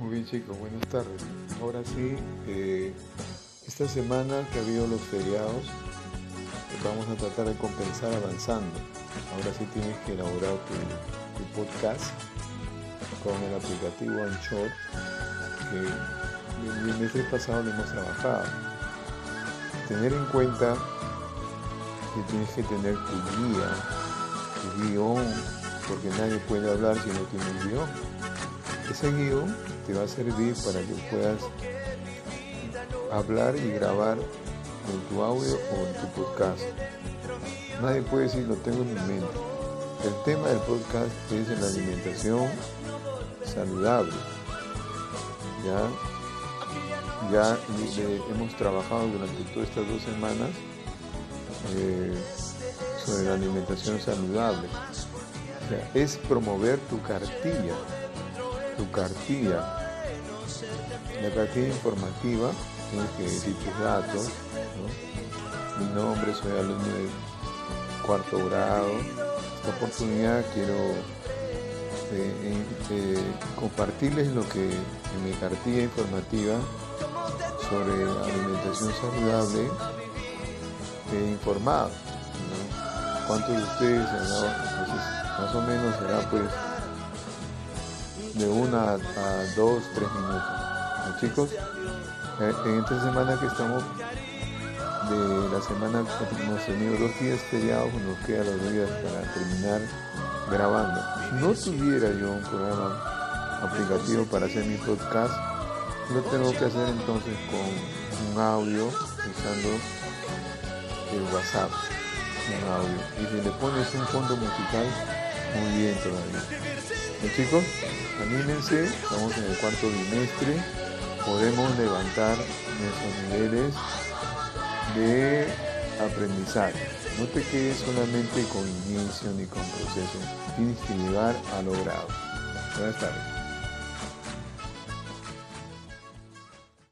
Muy bien chicos, buenas tardes. Ahora sí, eh, esta semana que ha habido los feriados, vamos a tratar de compensar avanzando. Ahora sí tienes que elaborar tu, podcast con el aplicativo Anchor, que el mes pasado lo hemos trabajado. Tener en cuenta que tienes que tener tu guía, tu guion, porque nadie puede hablar si no tiene un guion. Ese guion te va a servir para que puedas hablar y grabar en tu audio o en tu podcast. Nadie puede decir lo tengo en mi mente. El tema del podcast es la alimentación saludable. Ya, ya hemos trabajado durante todas estas dos semanas eh, sobre la alimentación saludable. O sea, es promover tu cartilla, tu cartilla, la cartilla informativa, tienes que decir tus datos, mi nombre, soy alumno de cuarto grado. Esta oportunidad quiero eh, eh, compartirles lo que en mi cartilla informativa sobre alimentación saludable he informado. ¿Cuántos de ustedes más o menos será pues de una a dos, tres minutos. chicos? Eh, en esta semana que estamos de la semana hemos tenido dos días feriados, nos queda los días para terminar grabando. No tuviera yo un programa aplicativo para hacer mi podcast, lo tengo que hacer entonces con un audio usando el WhatsApp, un audio. Y si le pones un fondo musical, todavía. chicos, anímense, estamos en el cuarto bimestre, podemos levantar nuestros niveles de aprendizaje. No te quedes solamente con inicio ni con proceso, tienes que llegar a logrado. Buenas tardes.